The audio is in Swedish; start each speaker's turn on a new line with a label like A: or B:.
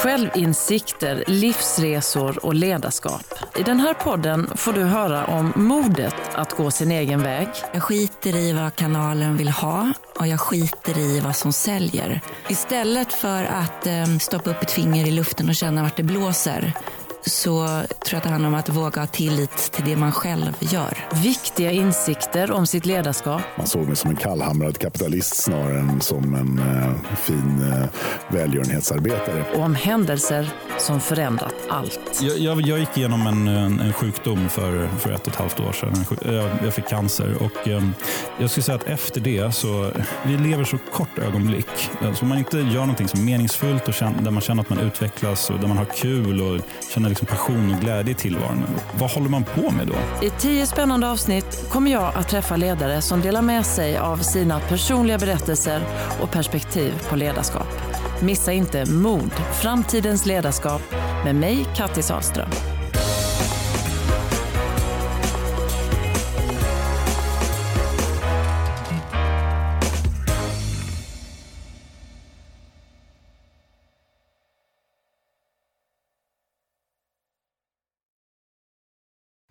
A: Självinsikter, livsresor och ledarskap. I den här podden får du höra om modet att gå sin egen väg.
B: Jag skiter i vad kanalen vill ha och jag skiter i vad som säljer. Istället för att eh, stoppa upp ett finger i luften och känna vart det blåser så tror jag att det handlar om att våga ha tillit till det man själv gör.
A: Viktiga insikter om sitt ledarskap.
C: Man såg mig som en kallhamrad kapitalist snarare än som en eh, fin eh, välgörenhetsarbetare.
A: Och om händelser som förändrat allt.
D: Jag, jag, jag gick igenom en, en, en, sjukdom för, för ett och ett halvt år sedan. Jag, jag fick cancer och eh, jag skulle säga att efter det så, vi lever så kort ögonblick. Alltså om man inte gör någonting som är meningsfullt och känner, där man känner att man utvecklas och där man har kul och känner liksom passion och glädje i tillvaron. Vad håller man på med då?
A: I tio spännande avsnitt kommer jag att träffa ledare som delar med sig av sina personliga berättelser och perspektiv på ledarskap. Missa inte Mod, framtidens ledarskap med mig, Kattis Ahlström.